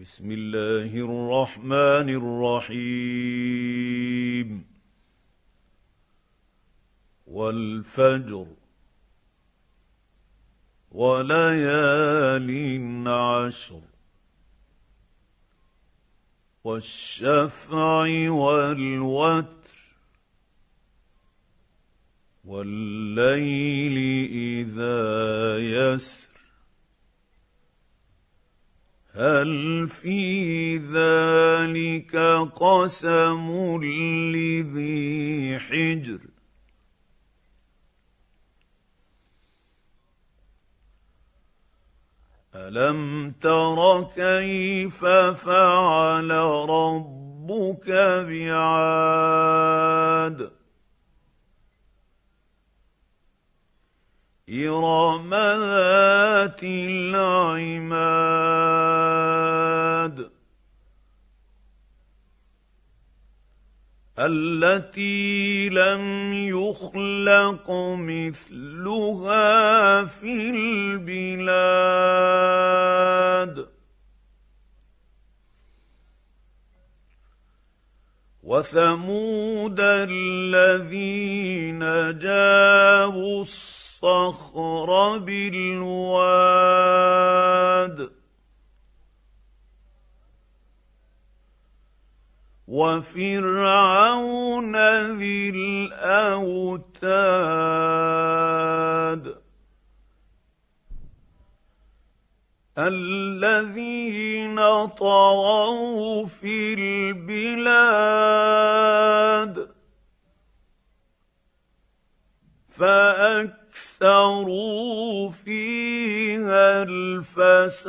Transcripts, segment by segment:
بسم الله الرحمن الرحيم. والفجر وليال عشر والشفع والوتر والليل إذا يسر. هل في ذلك قسم لذي حجر؟ ألم تر كيف فعل ربك بعاد؟ إرم ذات العماد التي لم يخلق مثلها في البلاد. وثمود الذين جابوا الصخر بالواد. وفرعون ذي الأوتاد الذين طغوا في البلاد فأكثروا فيها الفساد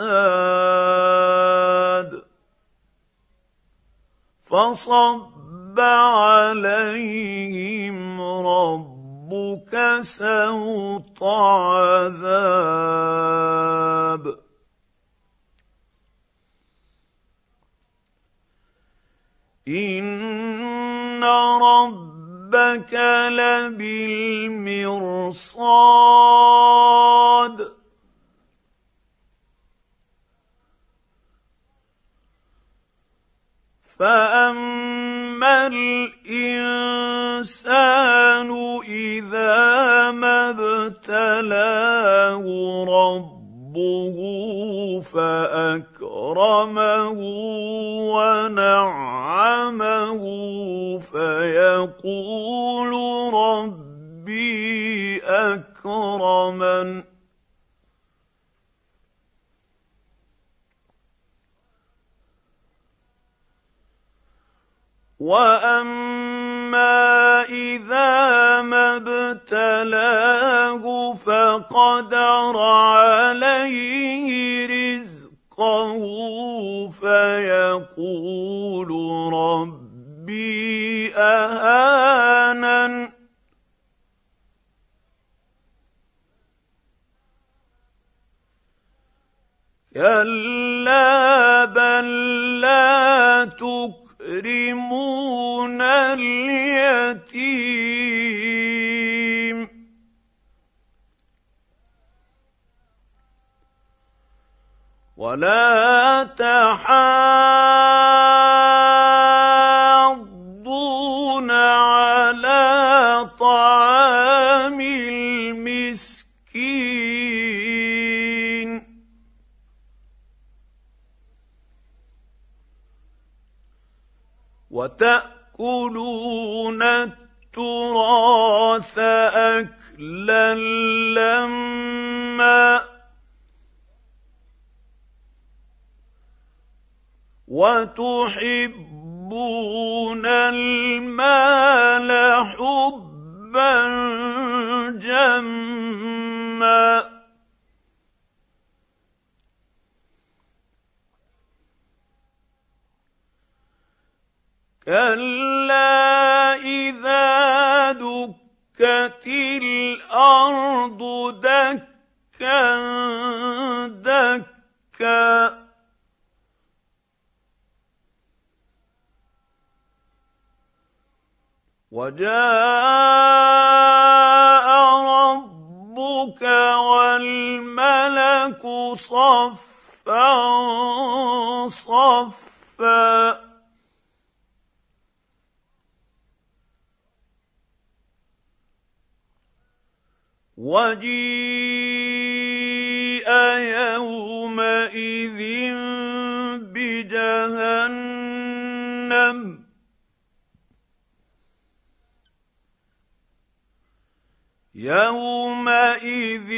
فصب عليهم ربك سوط عذاب. إن ربك لبالمرصاد. فاما الانسان اذا ما ابتلاه ربه فاكرمه ونعمه فيقول ربي اكرمن واما اذا ما ابتلاه فقدر عليه رزقه فيقول ربي اهانن كلا بل لا تكرمون تكرمون اليتيم. ولا تحاضون وتأكلون التراث اكلا لما وتحبون المال حبا جما كلا اذا دكت الأرض دكا دكا وجاء ربك والملك صفا صفا صفا وجيء يومئذ بجهنم. يومئذ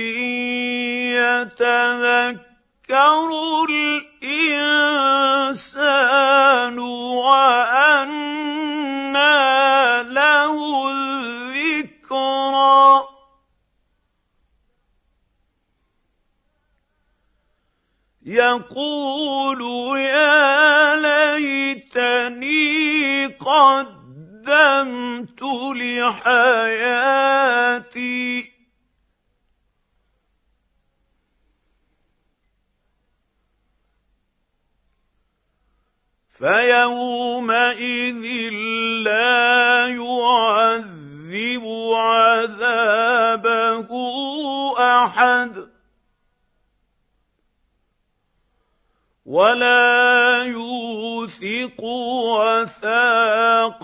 يتذكر الانسان يقول يا ليتني قدمت لحياتي. فيومئذ لا ولا يوثق وثاقه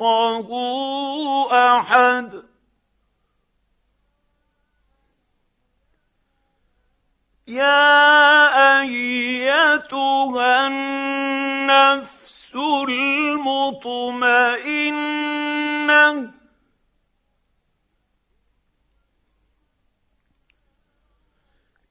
احد يا ايتها النفس المطمئنه